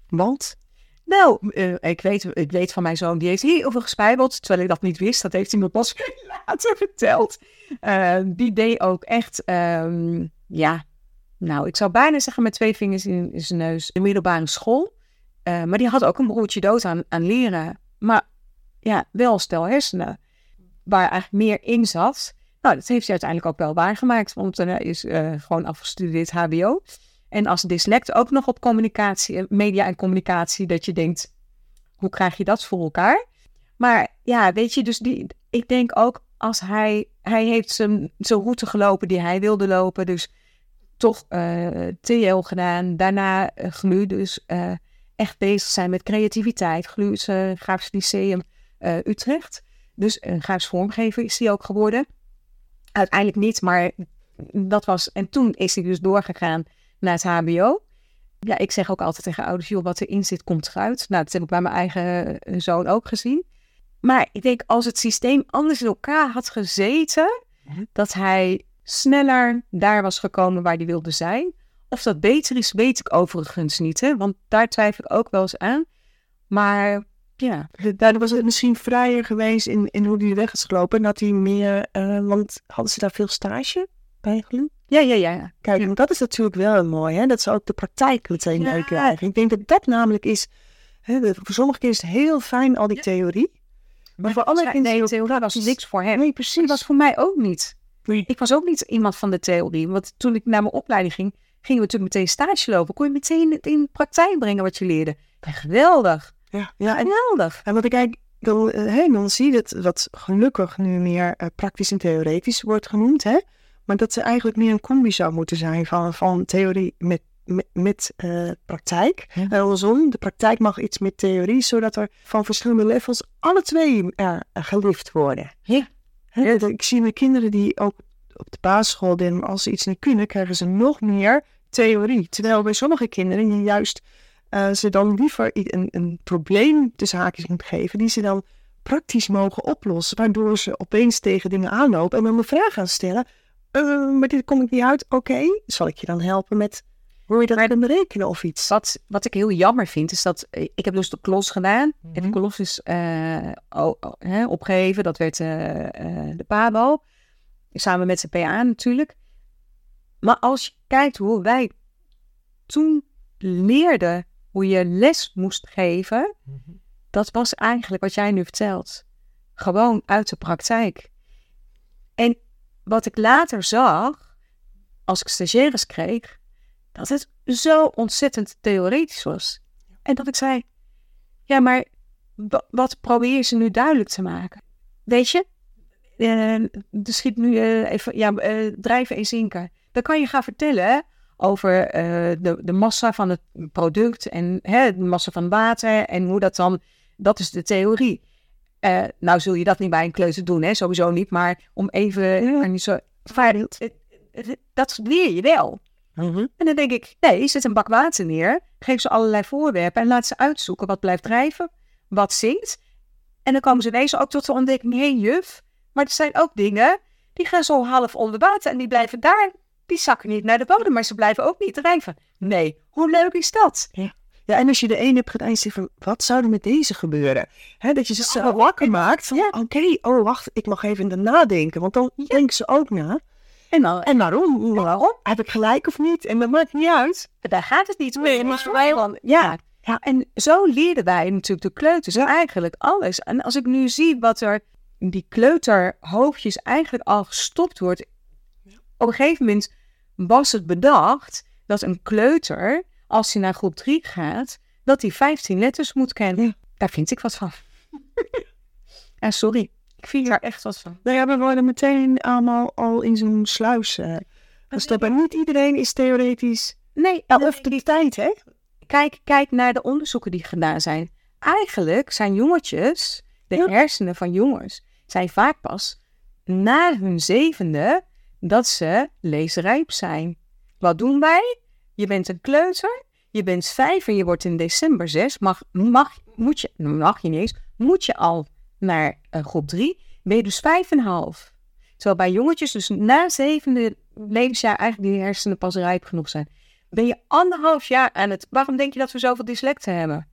Want? Nou, eh, ik, weet, ik weet van mijn zoon, die heeft heel veel gespijbeld. Terwijl ik dat niet wist, dat heeft hij me pas later verteld. Eh, die deed ook echt, ehm, ja, nou, ik zou bijna zeggen met twee vingers in, zijn neus, de middelbare school. Eh, maar die had ook een broertje dood aan, aan leren. Maar ja, wel stel hersenen, waar eigenlijk meer in zat. Nou, dat heeft hij uiteindelijk ook wel waargemaakt, want hij is gewoon afgestudeerd HBO. En als dyslect ook nog op communicatie, media en communicatie, dat je denkt, hoe krijg je dat voor elkaar? Maar ja, weet je, dus die, ik denk ook als hij, hij heeft zijn, zijn route gelopen die hij wilde lopen, dus toch uh, eh, TL gedaan, daarna uh, GLU, dus echt bezig zijn met creativiteit. GLU is Grafisch Lyceum Utrecht, dus een grafisch vormgever is hij ook geworden. Uiteindelijk niet, maar dat was, en toen is hij dus doorgegaan naar het HBO. Ja, ik zeg ook altijd tegen ouders, joh, wat erin zit, komt eruit. Nou, dat heb ik bij mijn eigen eh, zoon ook gezien. Maar ik denk, als het systeem anders in elkaar had gezeten, mhm. dat hij sneller daar was gekomen waar hij wilde zijn. Of dat beter is, weet ik overigens niet, hè? want daar twijfel ik ook wel eens aan. Maar ja. Daardoor was het misschien vrijer geweest in, in hoe hij de weg is gelopen. En had hij meer, uh, want hadden ze daar veel stage Ja, ja, ja. Kijk, dat is natuurlijk wel mooi, hè? dat ze ook de praktijk meteen ja. krijgen. Ik denk dat dat namelijk is, hè, voor sommige kinderen is het heel fijn, al die theorie. Maar, voor andere kinderen... Nee, theorie was niks voor hem. Nee, precies. Dat was voor mij ook niet. Ik was ook niet iemand van de theorie. Want toen ik naar mijn opleiding ging, gingen we natuurlijk meteen stage lopen. Kon je meteen in praktijk brengen wat je leerde. geweldig. Ja, ja en, geweldig. En wat ik eigenlijk dan, hè, dan zie je dat wat gelukkig nu meer uh, praktisch en theoretisch wordt genoemd. Hè? Maar dat ze eigenlijk meer een combi zou moeten zijn van, van theorie met, met, met uh, praktijk. Ja. En andersom, de praktijk mag iets met theorie, zodat er van verschillende levels alle twee er gelift worden. Ja. Ik zie mijn kinderen die ook op de basisschool, als ze iets niet kunnen, krijgen ze nog meer theorie. Terwijl bij sommige kinderen je juist uh, ze dan liever een, een probleem tussen haakjes moet geven, die ze dan praktisch mogen oplossen, waardoor ze opeens tegen dingen aanlopen en dan een vraag gaan stellen uh, maar dit kom ik niet uit. Oké, zal ik je dan helpen met hoe je dat gaat berekenen of iets? Wat, wat ik heel jammer vind, is dat eh, ik heb dus de klos gedaan. En de klos is uh, opgeheven. Dat werd de PABO. Samen met de PA natuurlijk. Maar als je kijkt hoe wij toen leerden hoe je les moest geven, mhm. dat was eigenlijk wat jij nu vertelt. Gewoon uit de praktijk. En wat ik later zag, als ik stagiaires kreeg, dat het zo ontzettend theoretisch was. En dat ik zei, ja, maar wat probeer je ze nu duidelijk te maken? Weet je, uh, schiet nu uh, even, ja, uh, drijven en zinken. Dan kan je gaan vertellen over de, de massa van het product en hè, de massa van water en hoe dat dan, dat is de theorie. Uh, nou zul je dat niet bij een kleuter doen, hè? sowieso niet. Maar om even... Ja. niet zo, dat leer je wel. Mhm. En dan denk ik, nee, zet een bak water neer. Geef ze allerlei voorwerpen en laat ze uitzoeken wat blijft drijven. Wat zingt. En dan komen ze ineens ook tot de ontdekking, hé hey, juf, maar er zijn ook dingen die gaan zo half onder water en die blijven daar. Die zakken niet naar de bodem, maar ze blijven ook niet drijven. Nee, hoe leuk is dat? Ja. Ja, en als je de ene hebt gedaan, je van, wat zou er met deze gebeuren? Hè, dat je ze zo wakker maakt van, oké, oh wacht, ik mag even nadenken. Want dan denken ze ook na. En, dan, en waarom? waarom? Heb ik gelijk of niet? En dat maakt niet uit. Daar gaat het niet om. Nee, maar van, ja. ja. En zo leerden wij natuurlijk de kleuters ja. eigenlijk alles. En als ik nu zie wat er die kleuterhoofdjes eigenlijk al gestopt wordt. Op een gegeven moment was het bedacht dat een kleuter als hij naar groep 3 gaat, dat hij 15 letters moet kennen. Daar vind ik wat van. ja, sorry. Ik vind daar echt wat van. Nou ja, we worden meteen allemaal al in zo'n sluis uh, niet iedereen is theoretisch. Nee, of de tijd, hè? Kijk, kijk naar de onderzoeken die gedaan zijn. Eigenlijk zijn jongetjes, de hersenen van jongens, zijn vaak pas na hun zevende dat ze leesrijp zijn. Wat doen wij? Je bent een kleuter, je bent vijf en je wordt in december zes. Mag, mag, moet je, mag je niet eens, moet je al naar uh, groep drie. Ben je dus vijf en half. Terwijl bij jongetjes dus na zevende levensjaar eigenlijk die hersenen pas rijp genoeg zijn. Ben je anderhalf jaar aan het... Waarom denk je dat we zoveel dyslecten hebben?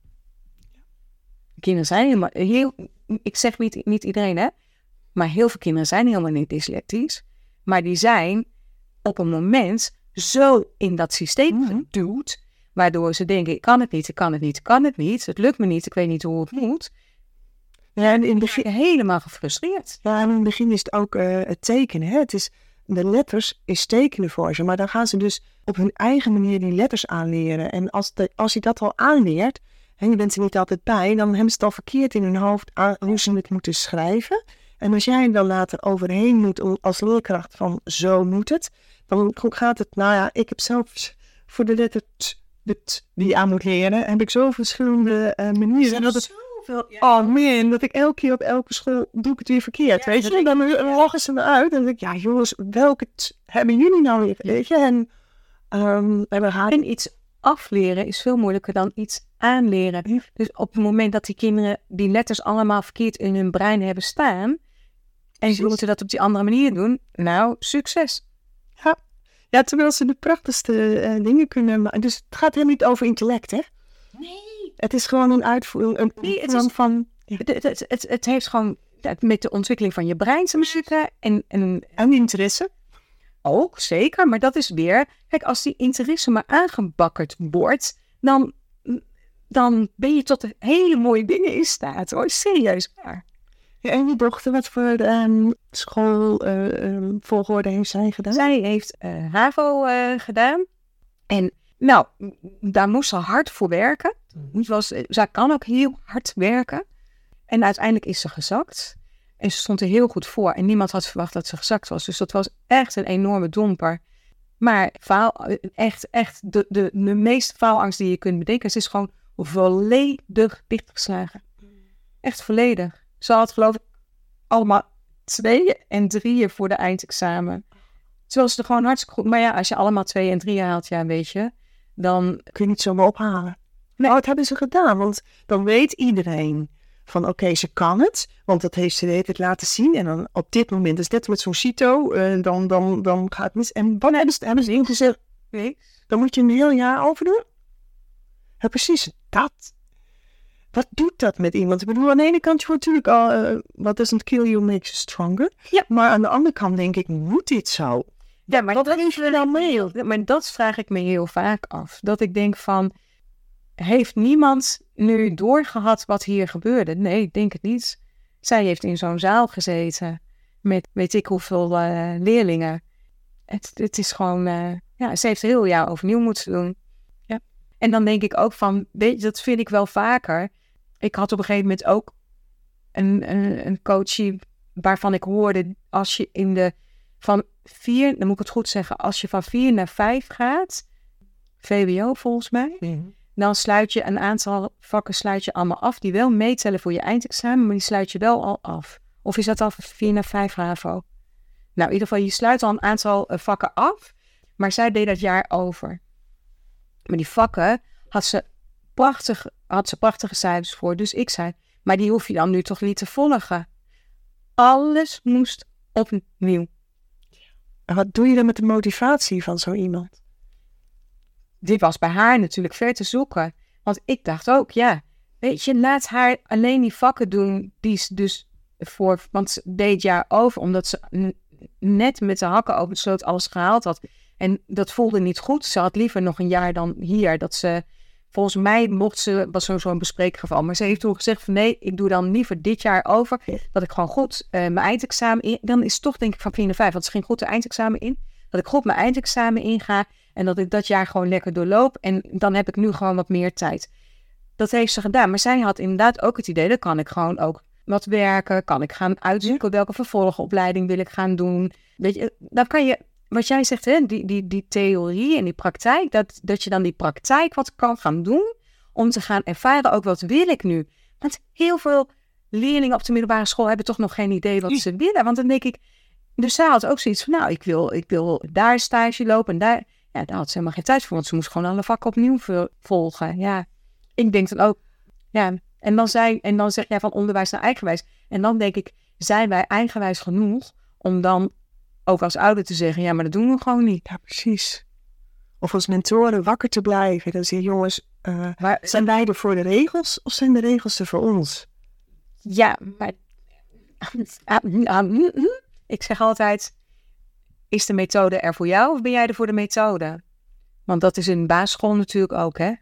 kinderen zijn helemaal, heel, ik zeg niet, niet iedereen hè, maar heel veel kinderen zijn helemaal niet dyslectisch. Maar die zijn op een moment zo in dat systeem Mhm. geduwd, waardoor ze denken, ik kan het niet, ik kan het niet, ik kan het niet, het lukt me niet, ik weet niet hoe het moet. Ja, en in het begin, Helemaal gefrustreerd. ja, en in het begin is het ook eh, het tekenen. Hè? Het is, de letters is tekenen voor ze. Maar dan gaan ze dus op hun eigen manier die letters aanleren. En als, de, als je dat al aanleert, en je bent er niet altijd bij, dan hebben ze het al verkeerd in hun hoofd aan hoe ze het moeten schrijven. En als jij er dan later overheen moet als leerkracht van zo moet het, dan gaat het, nou ja, ik heb zelf voor de letter t, de t die je aan moet leren, heb ik zo verschillende eh, manieren. En dat het, Zoveel, oh man, dat ik elke keer op elke school doe ik het weer verkeerd, Ja, weet je. ik- Dan lachen ze me uit en dan denk ik, ja jongens, welke t hebben jullie nou weer, weet je. En, ehm en En iets afleren is veel moeilijker dan iets aanleren. Dus op het moment dat die kinderen die letters allemaal verkeerd in hun brein hebben staan. En ze moeten dat op die andere manier doen. Nou, succes. Ja, terwijl ze de prachtigste eh, dingen kunnen maken. Dus het gaat helemaal niet over intellect, hè? Nee. Het is gewoon een uitvoering een Nee, het is- van... Ja. Het, het, het, het heeft gewoon met de ontwikkeling van je brein te maken. En, en En interesse. ook, zeker. Maar dat is weer... Kijk, als die interesse maar aangebakkerd wordt... Dan, dan ben je tot hele mooie dingen in staat. Hoor, serieus waar. En je dochter, wat voor ehm school eh, ehm, heeft zij gedaan? Zij heeft eh, HAVO eh, gedaan. En nou, daar moest ze hard voor werken. Het was, zij kan ook heel hard werken. En uiteindelijk is ze gezakt. En ze stond er heel goed voor. En niemand had verwacht dat ze gezakt was. Dus dat was echt een enorme domper. Maar faal, echt, echt de, de, de meeste faalangst die je kunt bedenken. Ze is gewoon volledig dichtgeslagen. Echt volledig. Ze had geloof ik allemaal tweeën en drieën voor de eindexamen. Terwijl ze er gewoon hartstikke goed... Maar ja, als je allemaal twee en drie haalt, ja, weet je... Dan, Kun je niet zomaar ophalen. Nee. Oh, wat hebben ze gedaan? Want dan weet iedereen van oké, ze kan het. Want dat heeft ze de hele tijd laten zien. En dan op dit moment, dus net met zo'n CITO, eh, dan, dan, dan gaat het mis. En wanneer hebben ze, hebben ze ingezet? Dan moet je een heel jaar over doen? Ja, precies. Dat. Wat doet dat met iemand? Ik bedoel, aan de ene kant, je wordt natuurlijk al, eh, what doesn't kill you makes you stronger. Ja. Maar aan de andere kant denk ik, moet dit zo? ja, maar Wat dat, geef je dan mee? Maar dat vraag ik me heel vaak af. Dat ik denk van... Heeft niemand nu doorgehad wat hier gebeurde? Nee, ik denk het niet. Zij heeft in zo'n zaal gezeten met weet ik hoeveel eh, leerlingen. Het, het is gewoon... eh, ja, ze heeft heel jaar overnieuw moeten doen. Ja. En dan denk ik ook van... Weet je, dat vind ik wel vaker. Ik had op een gegeven moment ook een, een, een coachie waarvan ik hoorde... Als je in de... Van vier, dan moet ik het goed zeggen. Als je van vier naar vijf gaat... VWO volgens mij dan sluit je een aantal vakken sluit je allemaal af die wel meetellen voor je eindexamen, maar die sluit je wel al af. Of is dat al van 4 naar 5 HAVO? Nou, in ieder geval, je sluit al een aantal eh, vakken af, maar zij deed dat jaar over. Maar die vakken had ze, prachtig, had ze prachtige cijfers voor, dus ik zei, maar die hoef je dan nu toch niet te volgen. Alles moest opnieuw. En wat doe je dan met de motivatie van zo iemand? dit was bij haar natuurlijk ver te zoeken. Want ik dacht ook, ja, weet je, laat haar alleen die vakken doen die ze dus voor, want ze deed jaar over, omdat ze net met de hakken over het sloot alles gehaald had. En dat voelde niet goed. Ze had liever nog een jaar dan hier. Dat ze, volgens mij mocht ze, was zo- zo'n bespreekgeval. Maar ze heeft toen gezegd van nee, ik doe dan liever dit jaar over. Dat ik gewoon goed eh, mijn eindexamen in, dan is het toch denk ik van 4 naar 5. Want ze ging goed de eindexamen in. Dat ik goed mijn eindexamen inga. En dat ik dat jaar gewoon lekker doorloop. En dan heb ik nu gewoon wat meer tijd. Dat heeft ze gedaan. Maar zij had inderdaad ook het idee, dan kan ik gewoon ook wat werken. Kan ik gaan uitzoeken welke vervolgopleiding wil ik gaan doen. Weet je, dan kan je, wat jij zegt, hè, die, die, die theorie en die praktijk. Dat, dat je dan die praktijk wat kan gaan doen. Om te gaan ervaren ook wat wil ik nu. Want heel veel leerlingen op de middelbare school hebben toch nog geen idee wat ze willen. Want dan denk ik, dus zij had ook zoiets van, nou, ik wil, ik wil daar stage lopen en daar. Ja, daar had ze helemaal geen tijd voor, want ze moest gewoon alle vakken opnieuw vo- volgen. Ja, ik denk dan ook, ja, en dan, zei, en dan zeg jij van onderwijs naar eigenwijs. En dan denk ik, zijn wij eigenwijs genoeg om dan ook als ouder te zeggen, ja, maar dat doen we gewoon niet. Ja, precies. of als mentoren wakker te blijven. Dan zeg je, jongens, uh, Maar, zijn wij er voor de regels of zijn de regels er voor ons? Ja, maar ik zeg altijd: is de methode er voor jou of ben jij er voor de methode? Want dat is in basisschool natuurlijk ook, hè?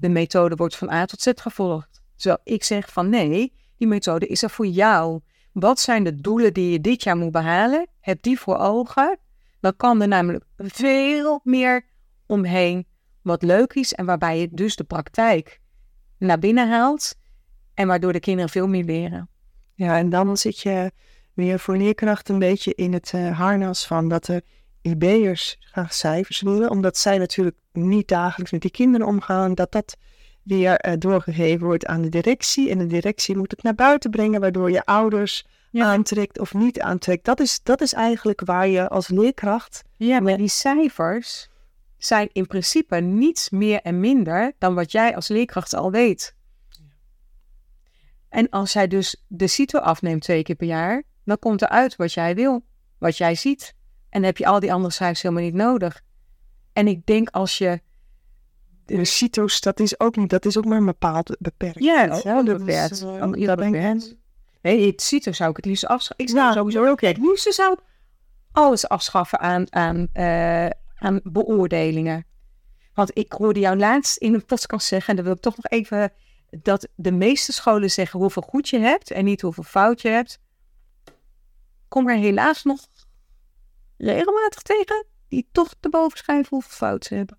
De methode wordt van A tot Z gevolgd. Terwijl ik zeg van nee, die methode is er voor jou. Wat zijn de doelen die je dit jaar moet behalen? Heb die voor ogen. Dan kan er namelijk veel meer omheen wat leuk is en waarbij je dus de praktijk naar binnen haalt en waardoor de kinderen veel meer leren. Ja, en dan zit je weer voor leerkracht een beetje in het eh, harnas van dat de IB'ers graag cijfers willen, omdat zij natuurlijk niet dagelijks met die kinderen omgaan, dat dat weer eh, doorgegeven wordt aan de directie. En de directie moet het naar buiten brengen, waardoor je ouders Ja. aantrekt of niet aantrekt. Dat is, dat is eigenlijk waar je als leerkracht. Ja, maar die cijfers zijn in principe niets meer en minder dan wat jij als leerkracht al weet. En als jij dus de CITO afneemt twee keer per jaar, dan komt er uit wat jij wil, wat jij ziet. En dan heb je al die andere cijfers helemaal niet nodig. En ik denk als je... De CITO's, dat is ook niet, dat is ook maar een bepaald beperkt. Ja. Dat beperkt. is, eh, heel ben ik- beperkt. Nee, het CITO zou ik het liefst afschaffen. Ik zou Ja, sowieso ook het liefst zou ik alles afschaffen aan, aan, eh, aan beoordelingen. Want ik hoorde jou laatst in een podcast zeggen, en dan wil ik toch nog even, dat de meeste scholen zeggen hoeveel goed je hebt en niet hoeveel fout je hebt. Kom er helaas nog regelmatig tegen die toch te boven schrijven hoeveel fout ze hebben.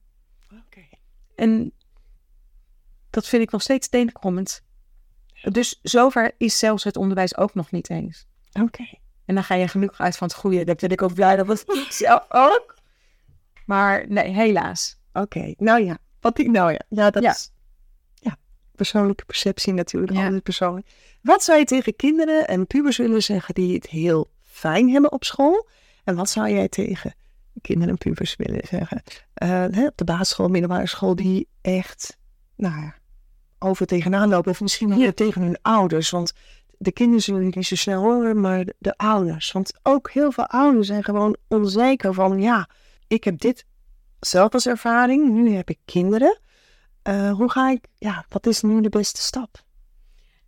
Oké. En dat vind ik nog steeds tenenkrommend. Dus zover is zelfs het onderwijs ook nog niet eens. Oké. En dan ga je gelukkig uit van het goede. Dan ben ik ook blij dat ik zelf ook. Maar nee, helaas. Oké, nou ja. Wat ik, nou ja, ja dat Ja. is ja, persoonlijke perceptie natuurlijk, Ja. altijd persoonlijk. Wat zou je tegen kinderen en pubers willen zeggen die het heel fijn hebben op school? En wat zou jij tegen kinderen en pubers willen zeggen? Eh, hè, op de basisschool, middelbare school, die echt, nou ja, over tegenaan lopen. Of misschien wel Ja. tegen hun ouders. Want de kinderen zullen het niet zo snel horen, maar de, de ouders. Want ook heel veel ouders zijn gewoon onzeker van, ja, ik heb dit zelf als ervaring. Nu heb ik kinderen. Eh, hoe ga ik, ja, wat is nu de beste stap?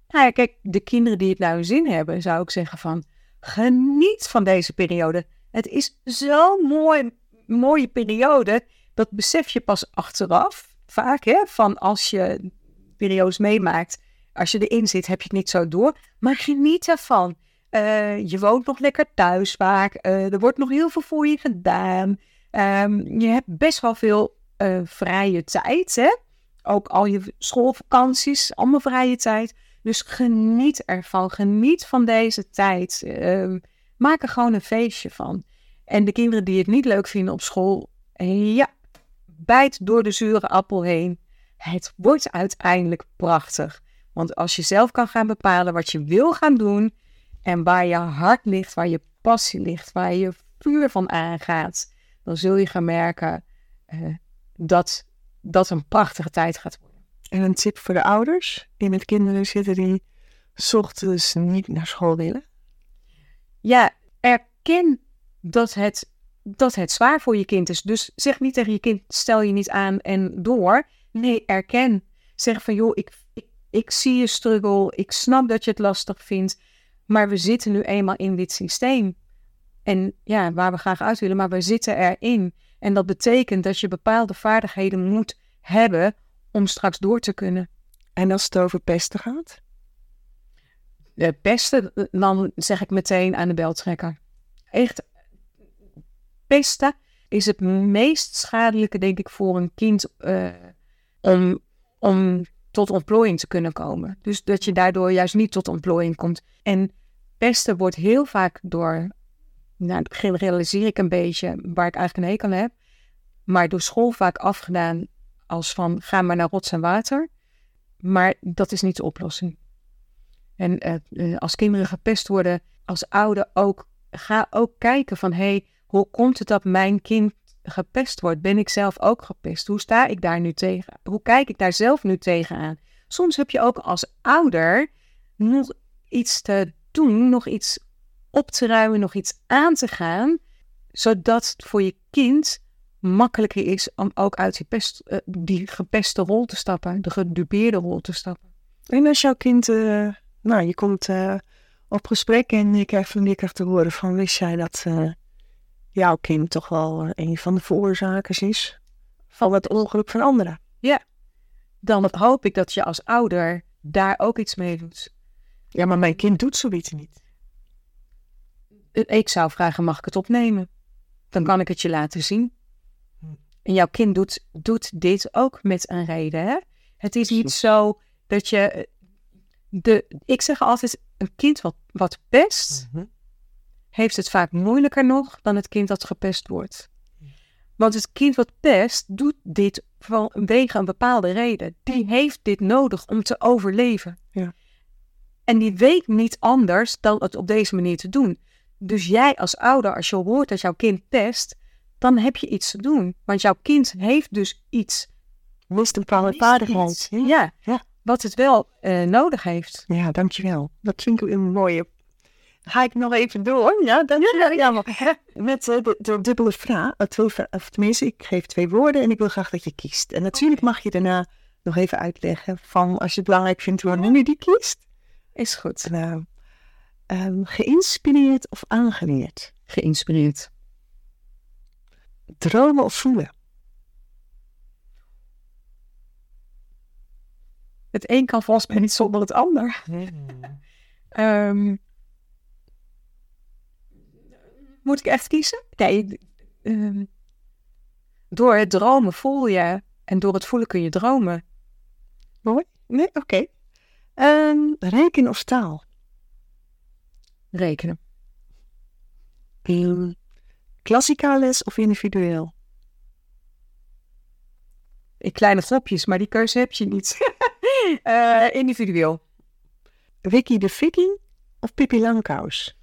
Nou ja, kijk, de kinderen die het hun zin hebben, zou ik zeggen van geniet van deze periode. Het is zo'n mooi, mooie periode. Dat besef je pas achteraf, vaak hè, van als je periodes meemaakt. Als je erin zit, heb je het niet zo door. Maar geniet ervan. Eh, je woont nog lekker thuis vaak. Eh, er wordt nog heel veel voor je gedaan. Ehm, je hebt best wel veel eh, vrije tijd. Hè? Ook al je schoolvakanties, allemaal vrije tijd. Dus geniet ervan. Geniet van deze tijd. Ehm, maak er gewoon een feestje van. En de kinderen die het niet leuk vinden op school, ja, bijt door de zure appel heen. Het wordt uiteindelijk prachtig. Want als je zelf kan gaan bepalen wat je wil gaan doen en waar je hart ligt, waar je passie ligt, waar je vuur van aangaat, dan zul je gaan merken eh, dat dat een prachtige tijd gaat worden. En een tip voor de ouders die met kinderen zitten die 's ochtends niet naar school willen. Ja, erken dat het, dat het zwaar voor je kind is. Dus zeg niet tegen je kind, stel je niet aan en door. Nee, erken. Zeg van, joh, ik, ik, ik zie je struggle. Ik snap dat je het lastig vindt. Maar we zitten nu eenmaal in dit systeem. En ja, waar we graag uit willen, maar we zitten erin. En dat betekent dat je bepaalde vaardigheden moet hebben om straks door te kunnen. En als het over pesten gaat? De pesten, dan zeg ik meteen aan de bel trekken. Echt, pesten is het meest schadelijke, denk ik, voor een kind eh, om, om tot ontplooiing te kunnen komen. Dus dat je daardoor juist niet tot ontplooiing komt. En pesten wordt heel vaak door, nou, generaliseer ik een beetje, waar ik eigenlijk een hekel heb, maar door school vaak afgedaan als van ga maar naar rots en water. Maar dat is niet de oplossing. En eh, eh, als kinderen gepest worden, als ouder ook, ga ook kijken van hé, hey, hoe komt het dat mijn kind gepest wordt? Ben ik zelf ook gepest? Hoe sta ik daar nu tegen? Hoe kijk ik daar zelf nu tegenaan? Soms heb je ook als ouder nog iets te doen, nog iets op te ruimen, nog iets aan te gaan, zodat het voor je kind makkelijker is om ook uit eh, die gepeste rol te stappen, de gedupeerde rol te stappen. En als jouw kind, eh, nou, je komt eh, op gesprek en je krijgt van die te horen van, wist jij dat jouw kind toch wel eh, een van de veroorzakers is van het ongeluk van anderen? Dan hoop ik dat je als ouder daar ook iets mee doet. Ja, maar mijn kind doet zoiets niet. Eh, Ik zou vragen, mag ik het opnemen? Dan kan ik het je laten zien. En jouw kind doet, doet dit ook met een reden. Hè? Het is niet zo dat je... eh, De, ik zeg altijd, een kind wat, wat pest, heeft het vaak moeilijker nog dan het kind dat gepest wordt. Want het kind wat pest, doet dit vanwege een bepaalde reden. Die heeft dit nodig om te overleven. Ja. En die weet niet anders dan het op deze manier te doen. Dus jij als ouder, als je hoort dat jouw kind pest, dan heb je iets te doen. Want jouw kind heeft dus iets. Mist een bepaalde vaardigheid. Ja. Ja, Ja. wat het wel eh, nodig heeft. ja, dankjewel. Dat vind ik een mooie. Ga ik nog even door? Ja, dankjewel. Ja, maar met eh, de, de dubbele vraag. eh, Of tenminste, ik geef twee woorden en ik wil graag dat je kiest. En natuurlijk mag je daarna nog even uitleggen van als je het belangrijk vindt waarom je die kiest. Is goed. Nou, ehm, geïnspireerd of aangeleerd? Geïnspireerd. Dromen of voelen? Het een kan volgens mij niet zonder het ander. Ehm, moet ik echt kiezen? Nee. ehm, door het dromen voel je. En door het voelen kun je dromen. Mooi. Nee, oké. Ehm, rekenen of taal? Rekenen. Um, klassikaal les of individueel? In kleine groepjes, maar die keuze heb je niet. Eh, individueel. Wiki de Viking of Pippi Langkous?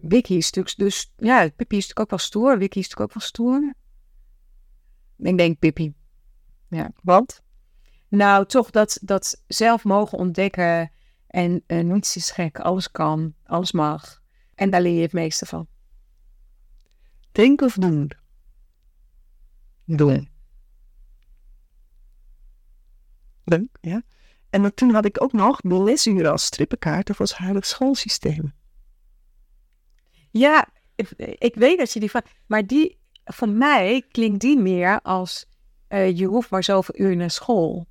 Wiki is natuurlijk dus... Ja, Pippi is natuurlijk ook wel stoer. Wiki is natuurlijk ook wel stoer. Ik denk Pippi. Want? Nou, toch dat, dat zelf mogen ontdekken en niets is gek, alles kan, alles mag. En daar leer je het meeste van. Denk of doen? Doen. Leuk, ja. En toen had ik ook nog de lesuren als strippenkaart of als heilig schoolsysteem. Ja, ik, weet dat je die van, maar die, voor mij klinkt die meer als eh, je hoeft maar zoveel uur naar school.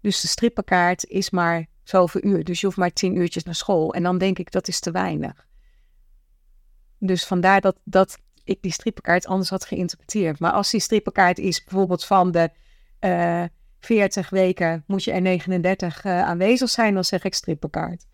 Dus de strippenkaart is maar zoveel uur, dus je hoeft maar tien uurtjes naar school. En dan denk ik dat is te weinig. Dus vandaar dat, dat ik die strippenkaart anders had geïnterpreteerd. Maar als die strippenkaart is bijvoorbeeld van de eh 40 weken moet je er 39 eh, aanwezig zijn, dan zeg ik strippenkaart.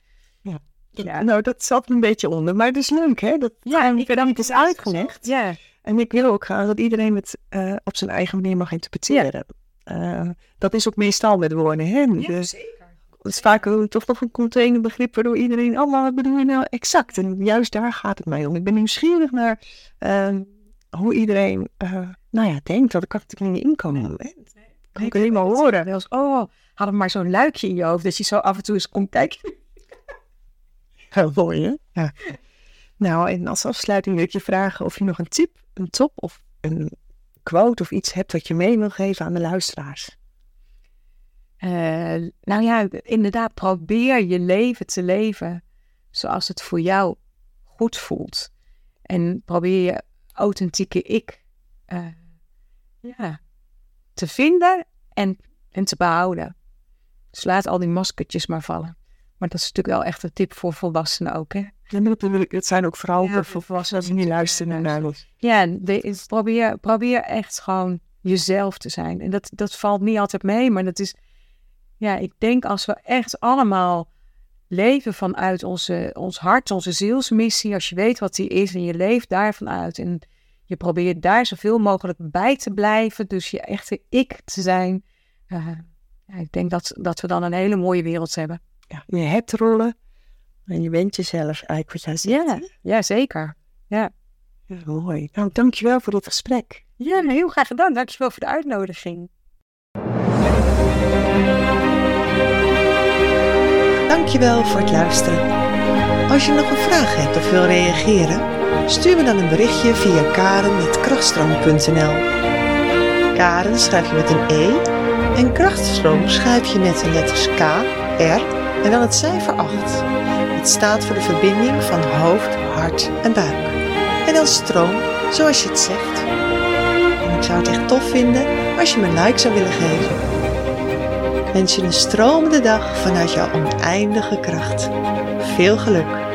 Ja. Ja. Nou, dat zat een beetje onder, maar het is leuk, hè? Dat Ja, ik heb het is uitgelegd. Ja, En ik wil ook graag dat iedereen het eh, op zijn eigen manier mag interpreteren. Eh, dat is ook meestal met woorden, hè? De- zeker. Het is vaak een- toch nog een containerbegrip waardoor iedereen, oh, maar wat bedoel je nou exact? En juist daar gaat het mij om. Ik ben nieuwsgierig naar eh, hoe iedereen, eh, nou ja, denkt. Ik kan natuurlijk niet inkomen. hè. Kan ik alleen maar horen. Wel eens, oh, had maar zo'n luikje in je hoofd, dat je zo af en toe eens komt kijken. Heel mooi, hè? Ja. Nou, en als afsluiting wil ik je vragen of je nog een tip, een top of een quote of iets hebt wat je mee wil geven aan de luisteraars. Eh, nou ja, inderdaad, probeer je leven te leven zoals het voor jou goed voelt. En probeer je authentieke ik eh, ja, te vinden en, en te behouden. Dus laat al die maskertjes maar vallen. Maar dat is natuurlijk wel echt een tip voor volwassenen ook, hè? En dat, wil ik, dat zijn ook vooral Ja, voor volwassenen die niet luisteren naar ons. Ja, de, probeer, probeer echt gewoon jezelf te zijn. En dat, dat valt niet altijd mee, maar dat is... Ja, ik denk als we echt allemaal leven vanuit onze, ons hart, onze zielsmissie. Als je weet wat die is en je leeft daarvan uit. En je probeert daar zoveel mogelijk bij te blijven. Dus je echte ik te zijn. eh, ja, ik denk dat, dat we dan een hele mooie wereld hebben. Ja, je hebt rollen en je bent jezelf eigenlijk wat jij zegt. Ja, ja zeker. Ja, mooi. Nou, dankjewel voor dit gesprek. Ja, heel graag gedaan. Dankjewel voor de uitnodiging. Dankjewel voor het luisteren. Als je nog een vraag hebt of wil reageren, Stuur me dan een berichtje via karen.krachtstroom.nl Karen schrijf je met een E en krachtstroom schrijf je met de letters K, R en dan het cijfer 8. Het staat voor de verbinding van hoofd, hart en buik. En dan stroom, zoals je het zegt. En ik zou het echt tof vinden als je me een like zou willen geven. Ik wens je een stromende dag vanuit jouw oneindige kracht. Veel geluk!